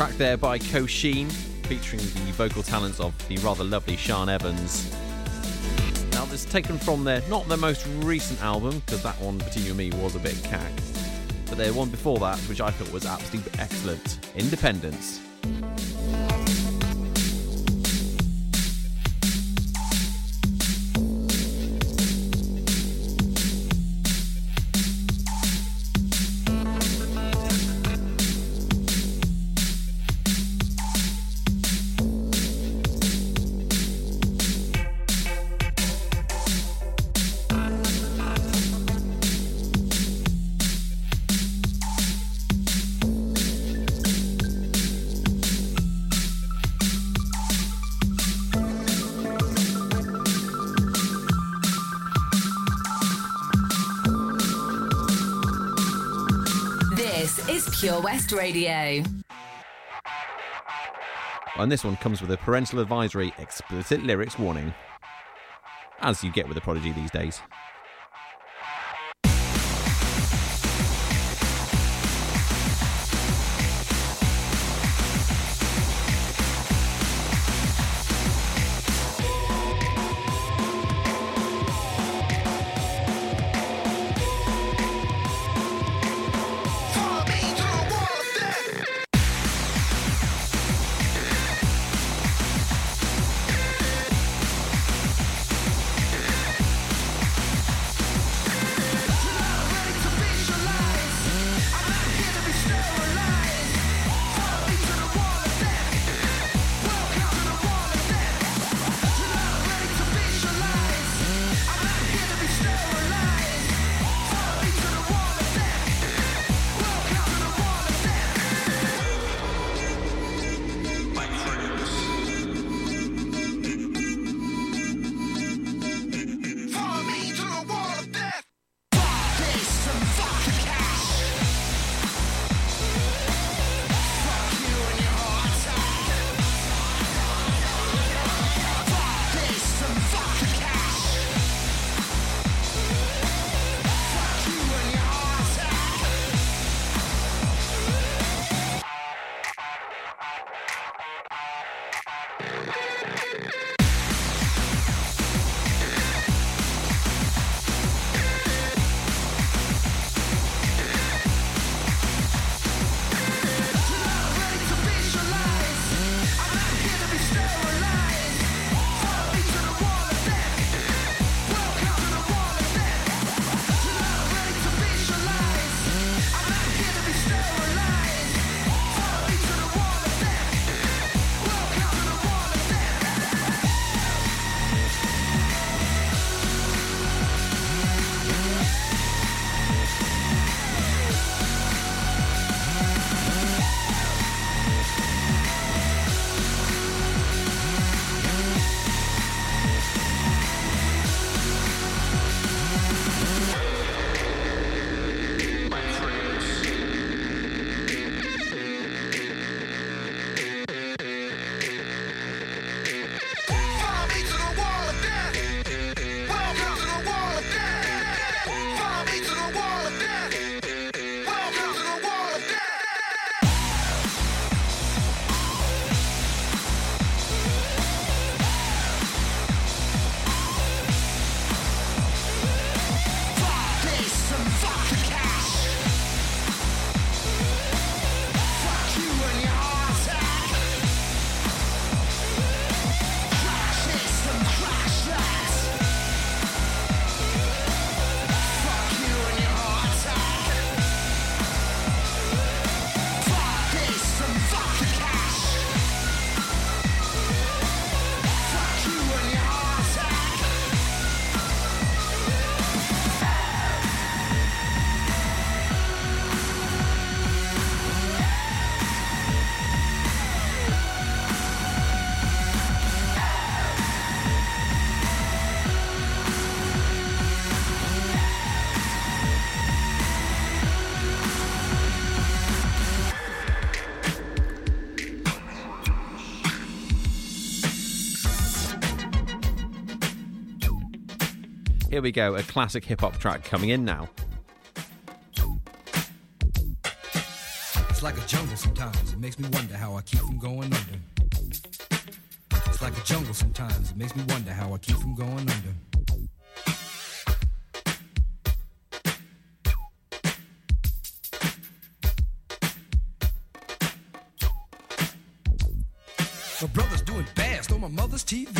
track there by Kosheen, featuring the vocal talents of the rather lovely Sian Evans. Now, this is taken from their not their most recent album, because that one between you and me was a bit cack, but their one before that, which I thought was absolutely excellent, Independence. Pure West Radio. And this one comes with a parental advisory explicit lyrics warning. As you get with the Prodigy these days. Here we go, a classic hip hop track coming in now. It's like a jungle sometimes. It makes me wonder how I keep from going under. It's like a jungle sometimes. It makes me wonder how I keep from going under. My brother's doing fast on my mother's TV.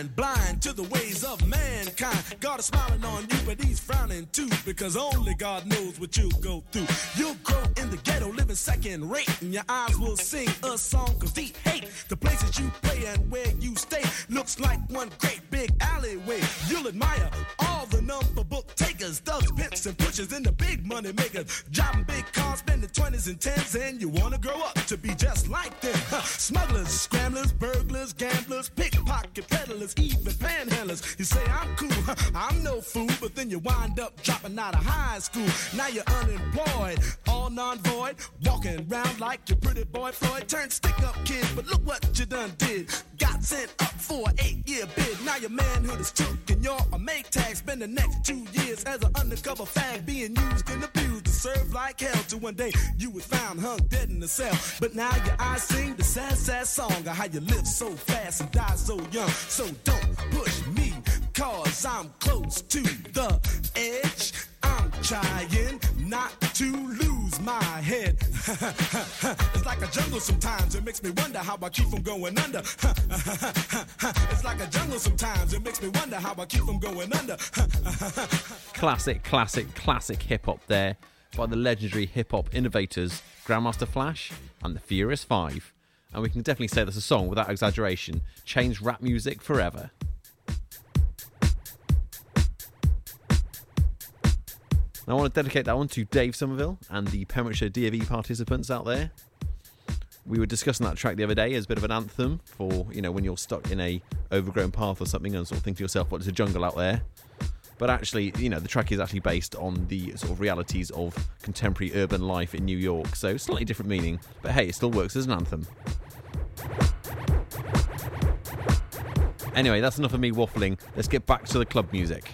Mind, blind to the ways of mankind. God is smiling on you, but he's frowning too, because only God knows what you'll go through. You'll grow in the ghetto, living second rate, and your eyes will sing a song of deep hate. The places you play and where you stay looks like one great big alleyway. You'll admire all the number book takers, thugs, pimps, and pushers, and the big money makers. Driving big cars, spending 20s and 10s, and you wanna grow up to be just like them. Huh. Smugglers, scramblers, burglars, gamblers, pickpocket peddlers, even panhandlers. You say I'm cool, I'm no fool, but then you wind up dropping out of high school. Now you're unemployed, all non-void, walking around like your pretty boy Floyd. Turned stick-up kid, but look what you done did. Got sent up for an eight-year bid. Now your manhood is took and you're a Maytag. Spend the next two years as an undercover fag, being used and abused to serve like hell. Till one day you was found hung dead in the cell. But now your eyes sing the sad, sad song of how you live so fast and die so young. So don't push me, cause I'm close to the edge. I'm trying not to lose my head. it's like a jungle sometimes, it makes me wonder how I keep from going under. it's like a jungle sometimes, it makes me wonder how I keep from going under. Classic, classic, classic hip hop there by the legendary hip hop innovators Grandmaster Flash and the Furious Five. And we can definitely say that's a song without exaggeration, changed rap music forever. I want to dedicate that one to Dave Somerville and the Pembrokeshire DFE participants out there. We were discussing that track the other day as a bit of an anthem for, you know, when you're stuck in a overgrown path or something and sort of think to yourself, what is a jungle out there? But actually, you know, the track is actually based on the sort of realities of contemporary urban life in New York. So slightly different meaning, but hey, it still works as an anthem. Anyway, that's enough of me waffling. Let's get back to the club music.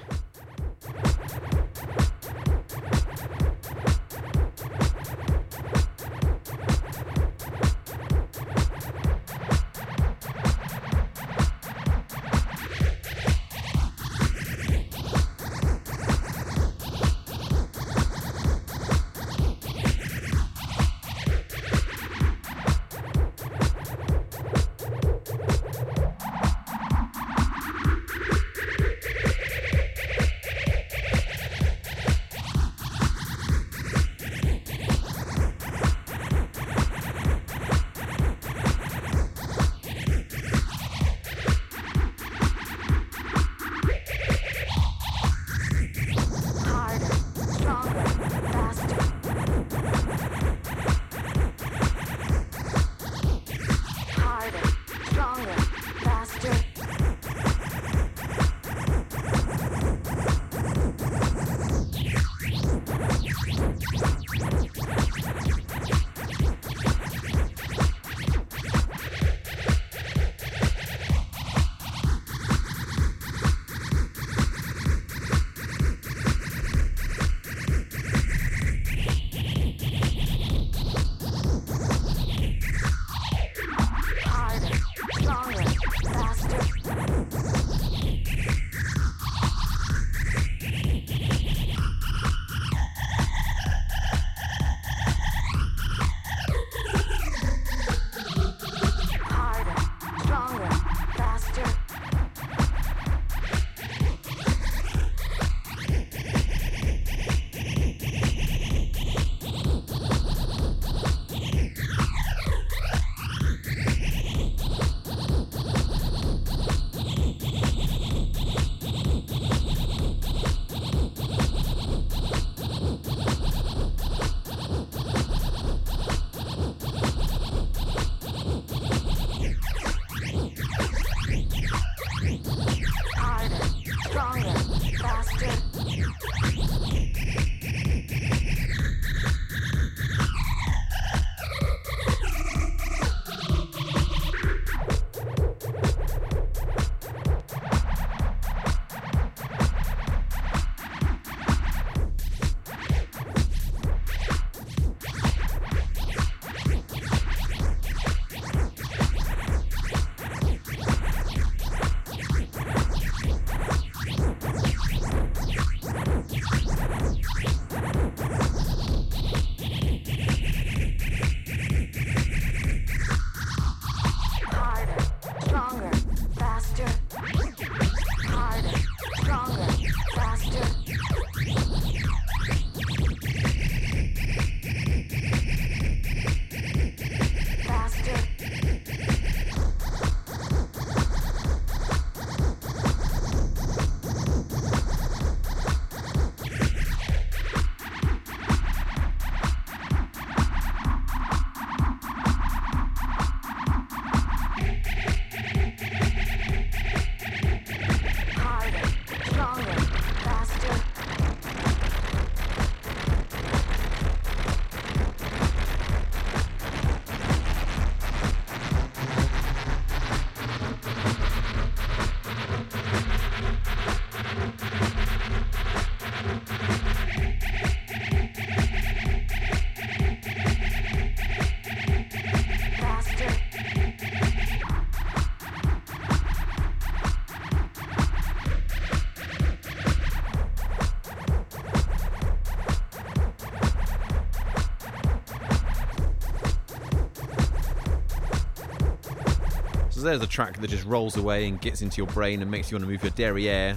There's a track that just rolls away and gets into your brain and makes you want to move your derriere.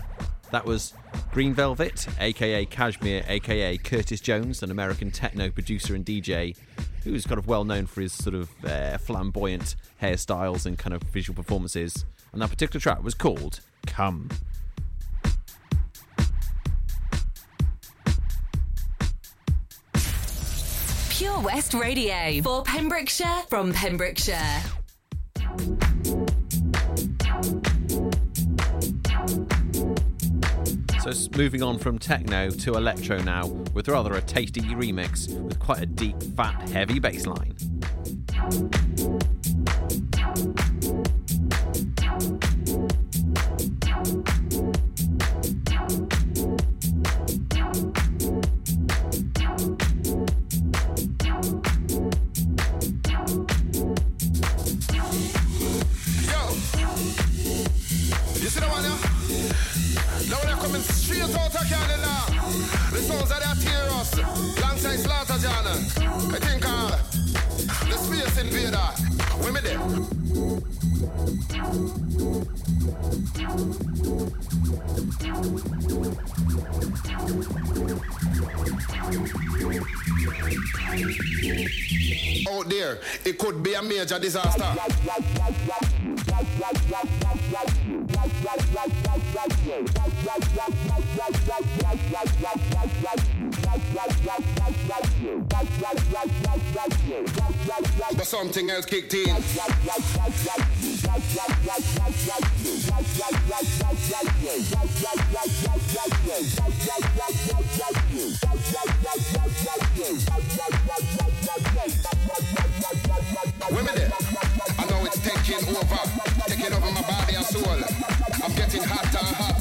That was Green Velvet, aka Cajmere, aka Curtis Jones, an American techno producer and DJ who's kind of well known for his sort of uh, flamboyant hairstyles and kind of visual performances. And that particular track was called Come. Pure West Radio for Pembrokeshire from Pembrokeshire. So moving on from techno to electro now, with rather a tasty remix with quite a deep, fat, heavy bass line. A major disaster. But something else kicked in. Soul. I'm getting hotter and hotter,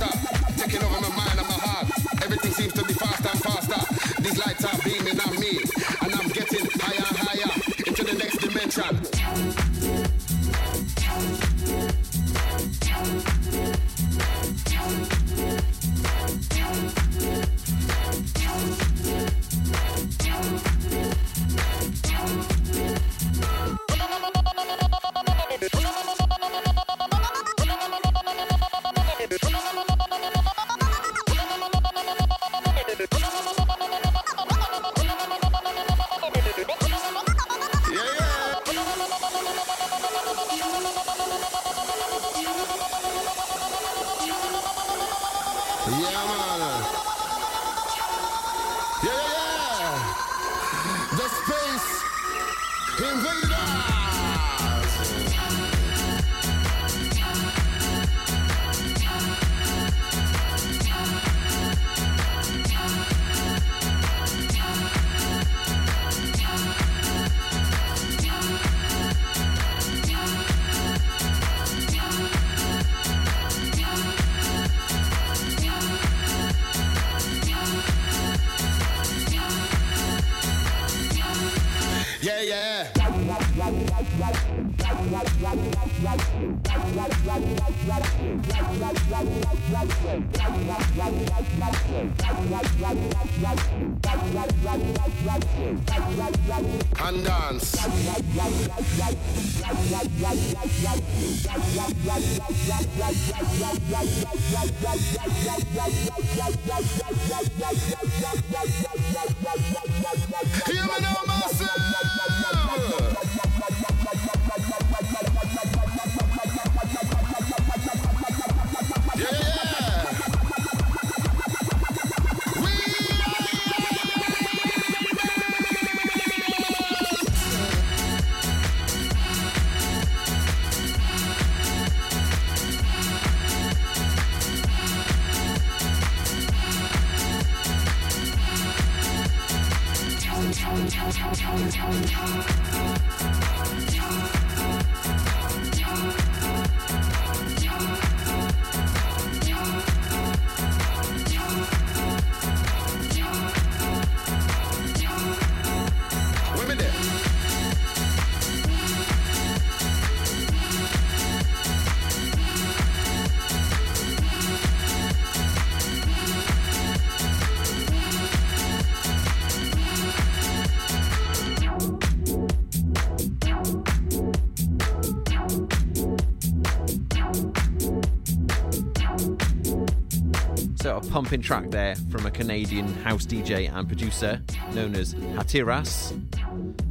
pumping track there from a Canadian house DJ and producer known as Hatiras.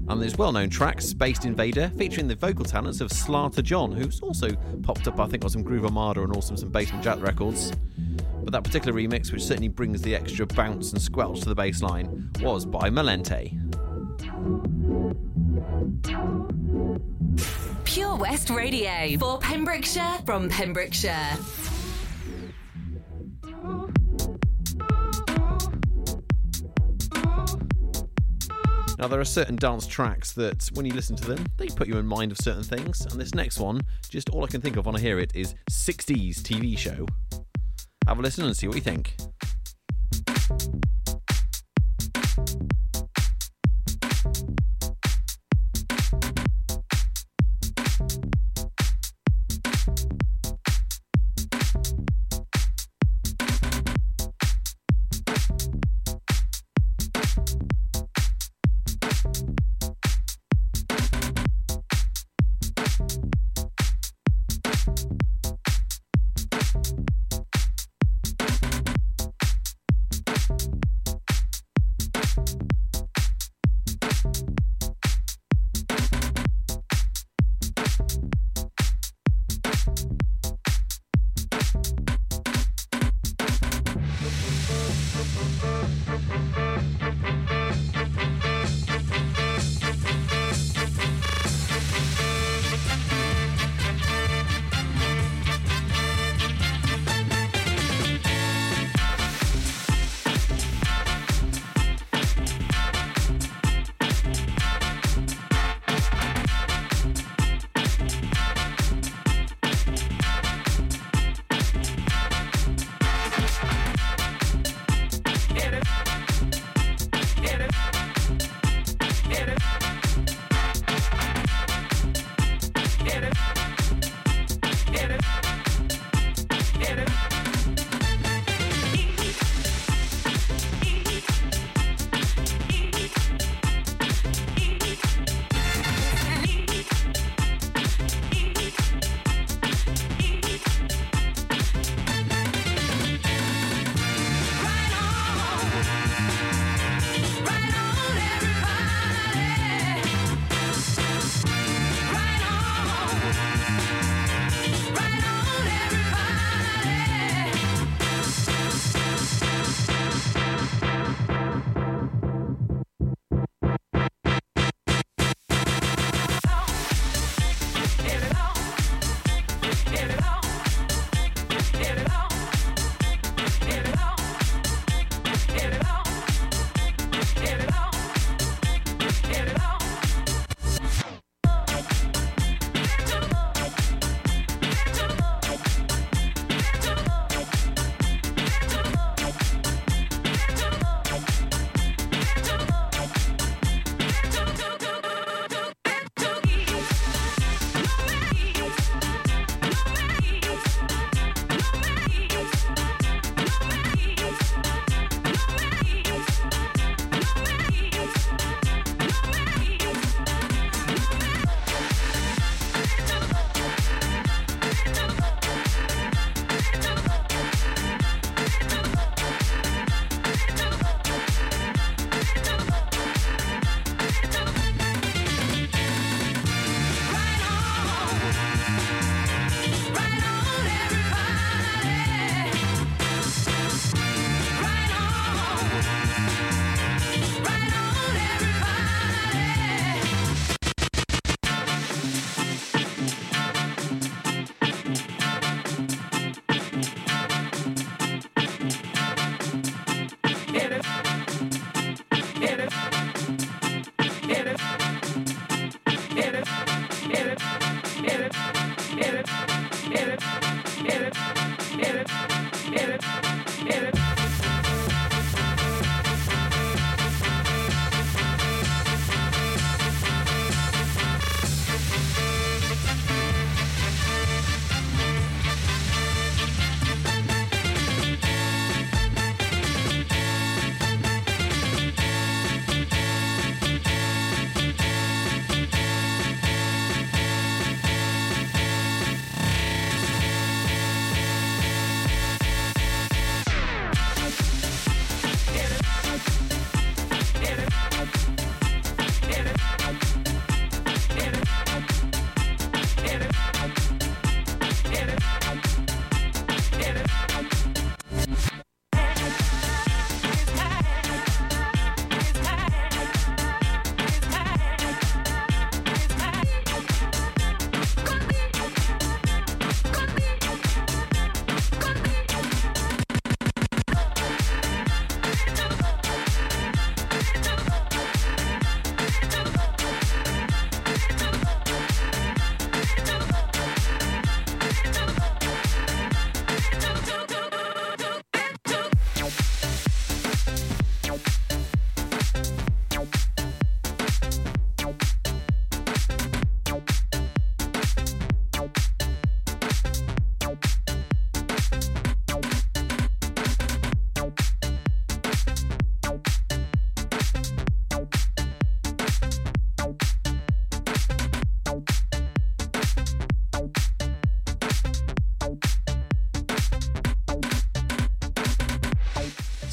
And there's well known tracks, Spaced Invader, featuring the vocal talents of Slarta John, who's also popped up, I think, on some Groove Armada and also some Basement Jaxx records. But that particular remix, which certainly brings the extra bounce and squelch to the bass line, was by Malente. Pure West Radio for Pembrokeshire from Pembrokeshire. Now, there are certain dance tracks that, when you listen to them, they put you in mind of certain things. And this next one, just all I can think of when I hear it is 60s TV show. Have a listen and see what you think.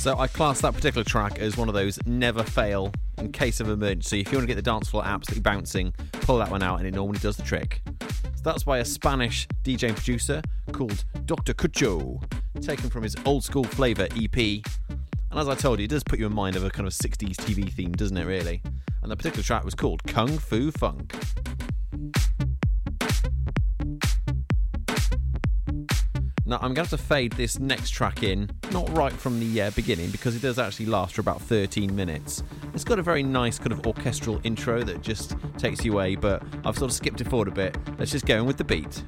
So I class that particular track as one of those never fail in case of emergency. If you want to get the dance floor absolutely bouncing, pull that one out and it normally does the trick. So that's by a Spanish DJ and producer called Dr. Kucho, taken from his Old School Flavor EP. And as I told you, it does put you in mind of a kind of 60s TV theme, doesn't it, really? And the particular track was called Kung Fu Funk. Now, I'm going to have to fade this next track in, not right from the uh, beginning, because it does actually last for about 13 minutes. It's got a very nice kind of orchestral intro that just takes you away, but I've sort of skipped it forward a bit. Let's just go in with the beat.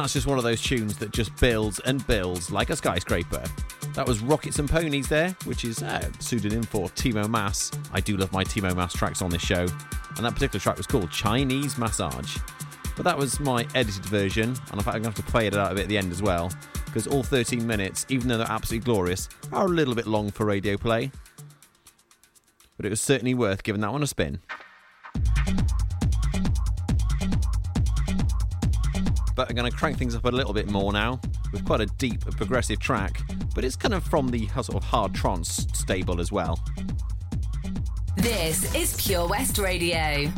That's just one of those tunes that just builds and builds like a skyscraper. That was Rockets and Ponies there, which is uh, pseudonym for Timo Maas. I do love my Timo Maas tracks on this show. And that particular track was called Chinese Massage. But that was my edited version, and in fact, I'm going to have to play it out a bit at the end as well, because all 13 minutes, even though they're absolutely glorious, are a little bit long for radio play. But it was certainly worth giving that one a spin. But I'm going to crank things up a little bit more now, with quite a deep, progressive track, but it's kind of from the sort of hard trance stable as well. This is Pure West Radio.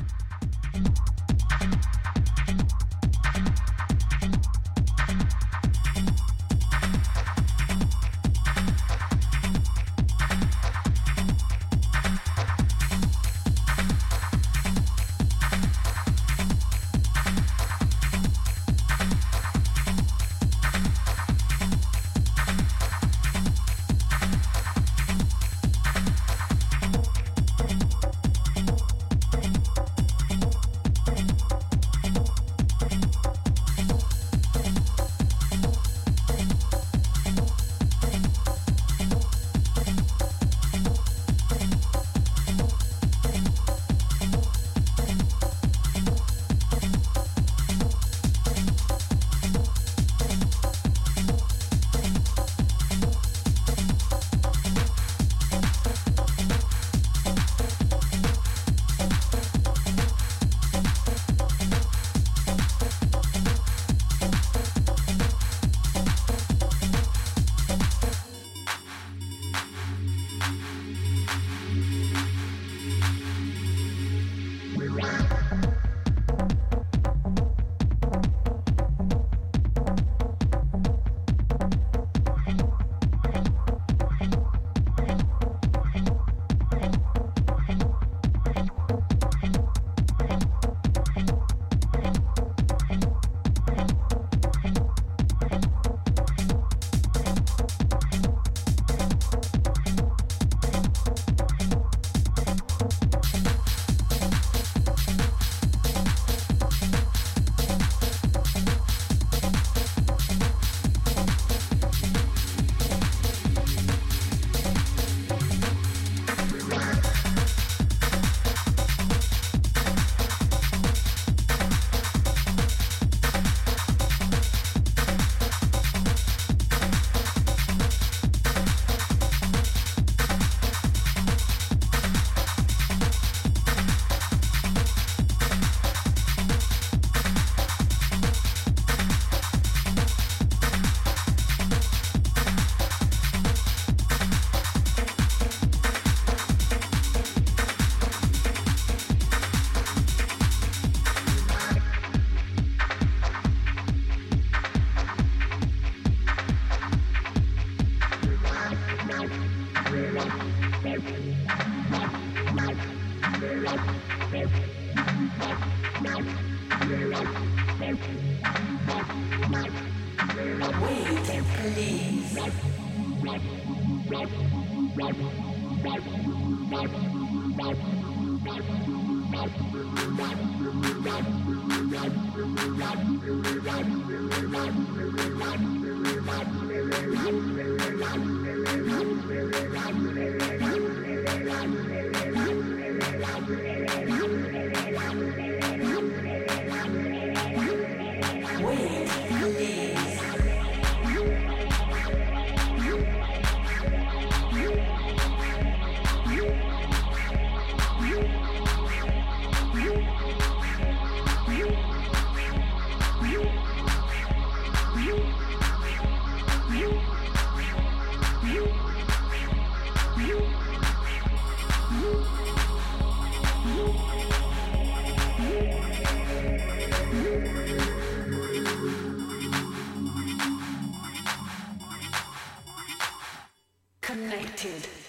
defeated.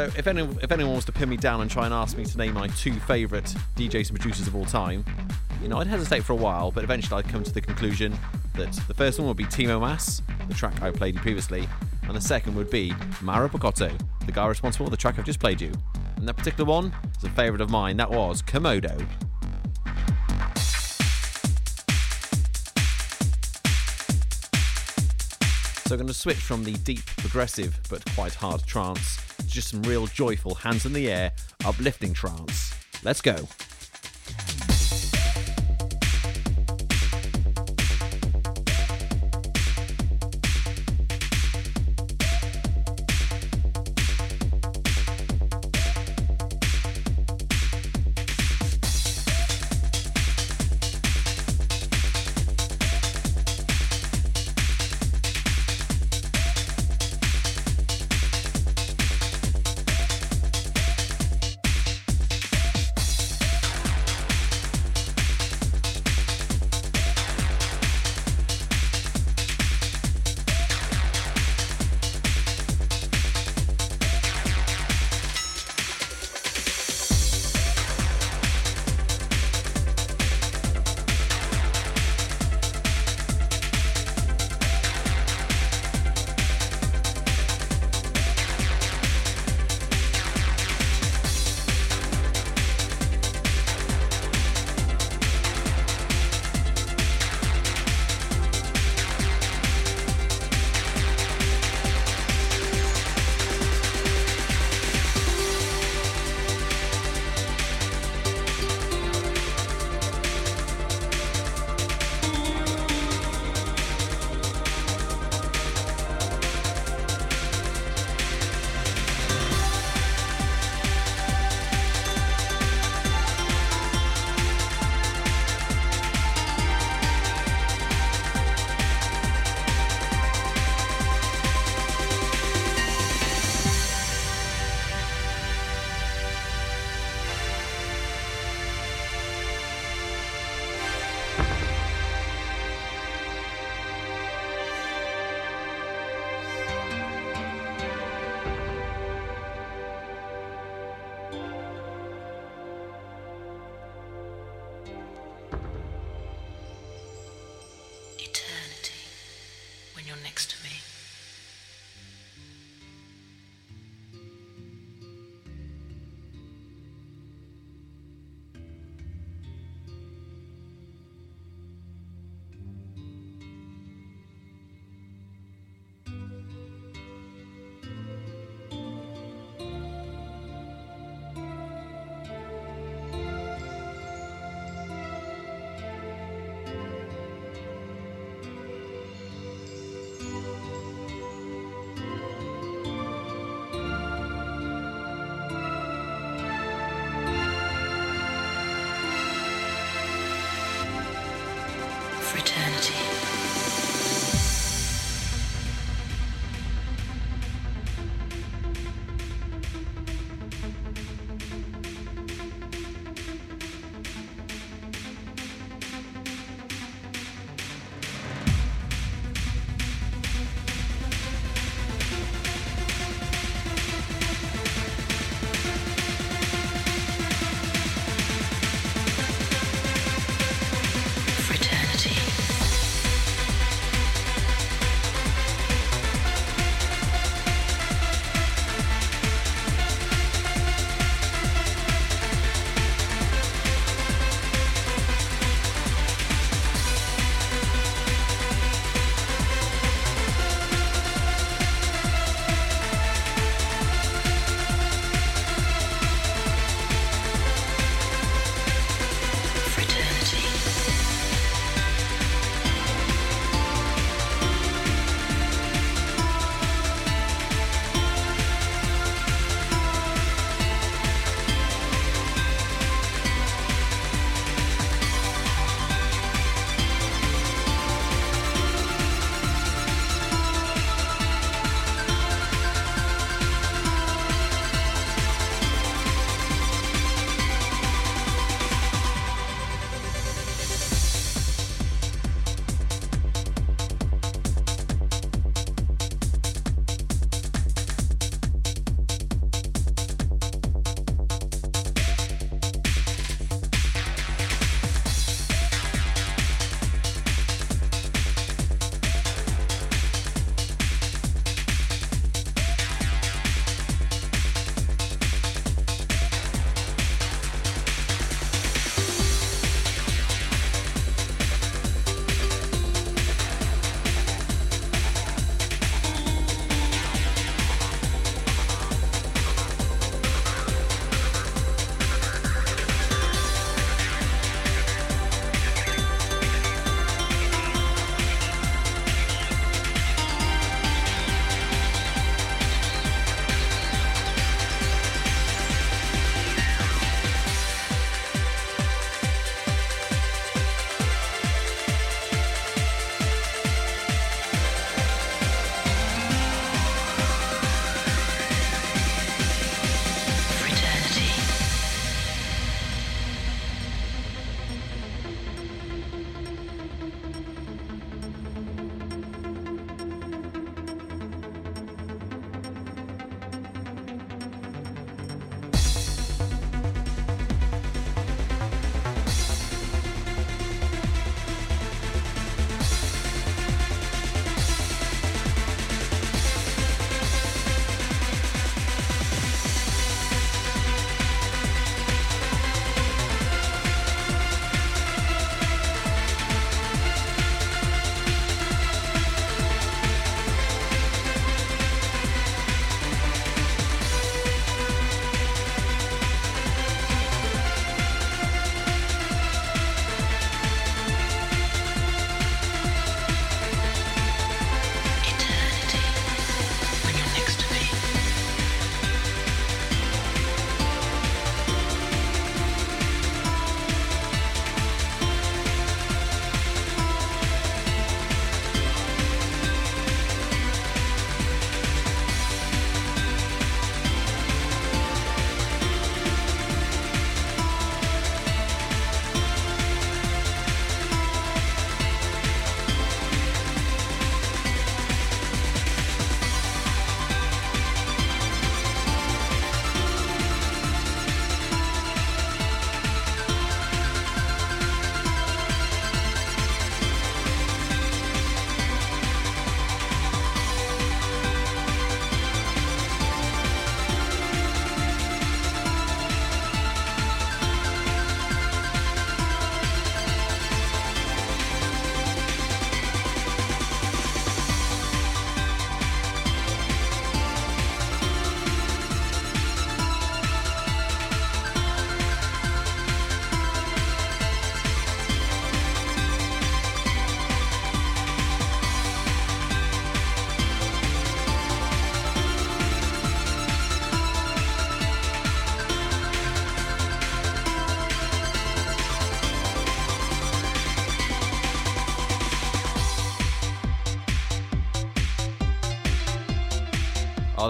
So if anyone, if anyone wants to pin me down and try and ask me to name my two favourite DJs and producers of all time, you know, I'd hesitate for a while, but eventually I'd come to the conclusion that the first one would be Timo Maas, the track I played you previously, and the second would be Mauro Picotto, the guy responsible for the track I've just played you. And that particular one is a favourite of mine. That was Komodo. So I'm going to switch from the deep, progressive, but quite hard trance just some real joyful, hands in the air, uplifting trance. Let's go.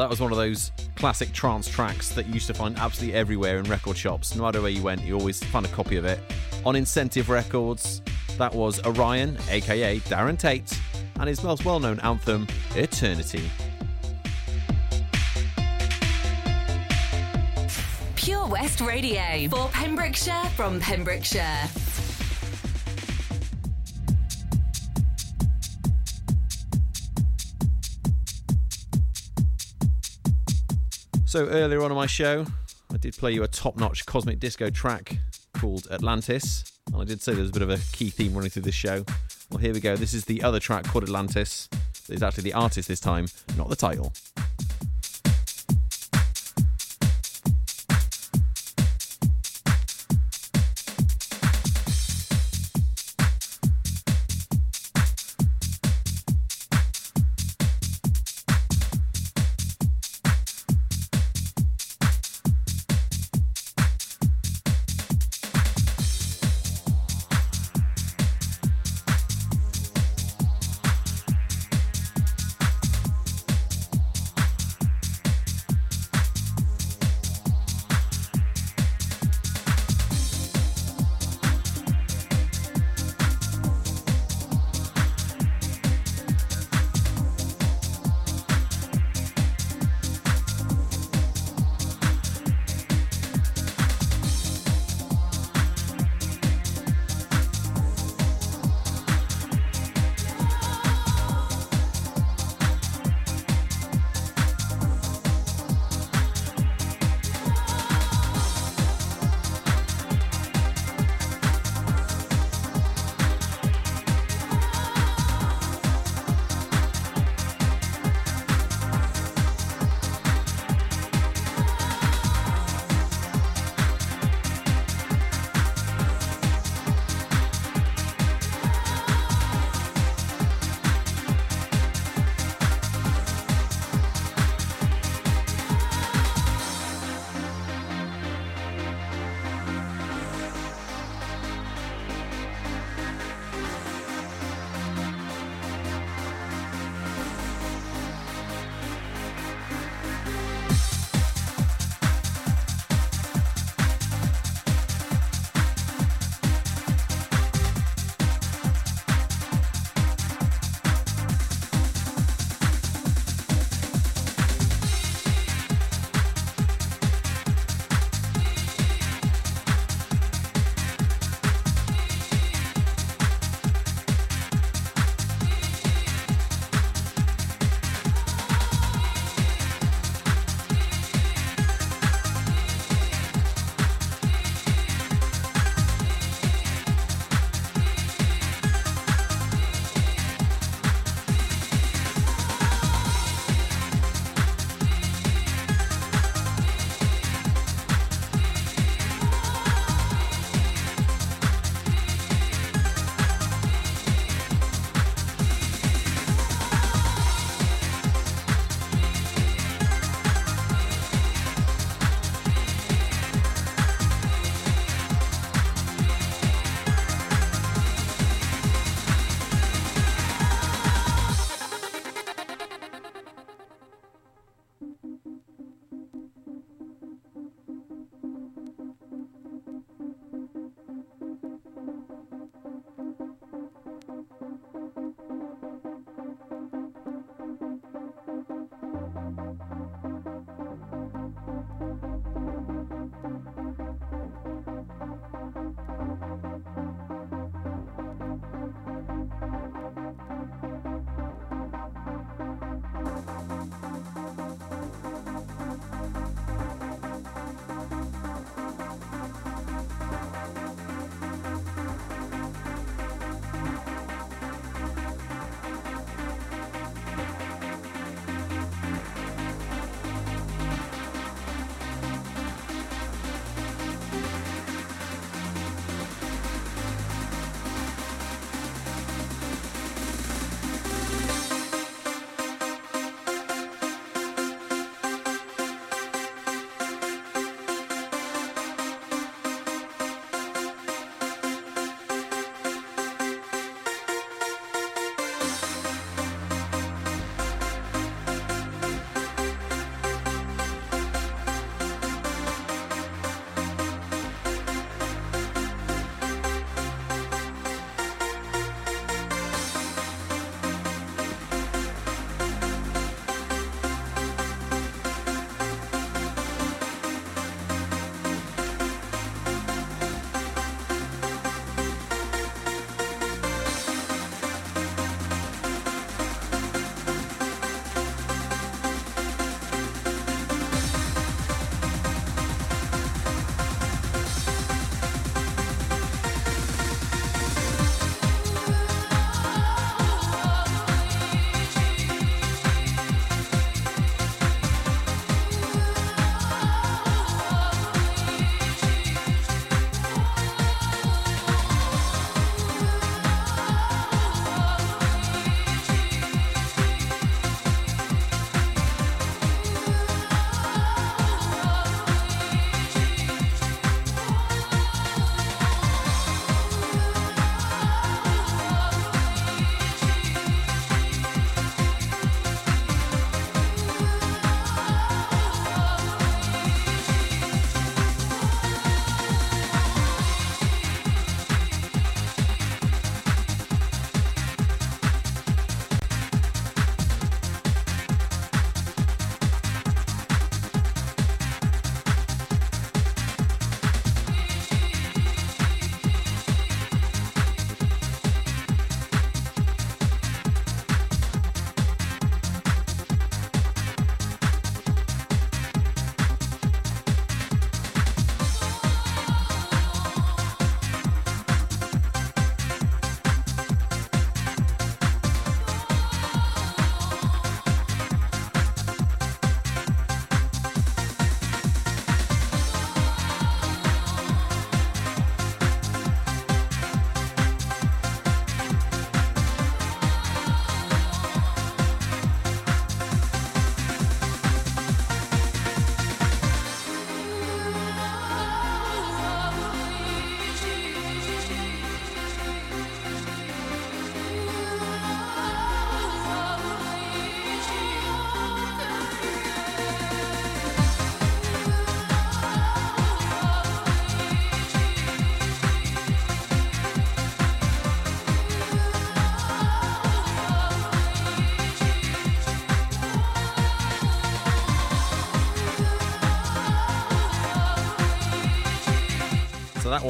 That was one of those classic trance tracks that you used to find absolutely everywhere in record shops. No matter where you went, you always found a copy of it. On Incentive Records, that was Orion, aka Darren Tate, and his most well known anthem, Eternity. Pure West Radio for Pembrokeshire from Pembrokeshire. So earlier on in my show, I did play you a top-notch cosmic disco track called Atlantis, and I did say there's a bit of a key theme running through this show. Well, here we go. This is the other track called Atlantis. It's actually the artist this time, not the title.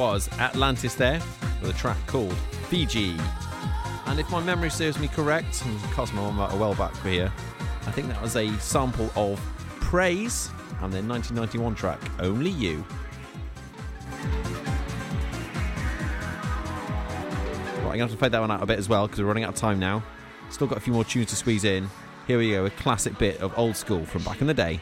Was Atlantis there with a track called Fiji. And if my memory serves me correct, and my mind a well back here, I think that was a sample of Praise and their 1991 track Only You. Right, I'm going to have to fade that one out a bit as well because we're running out of time now. Still got a few more tunes to squeeze in. Here we go, a classic bit of old school from back in the day.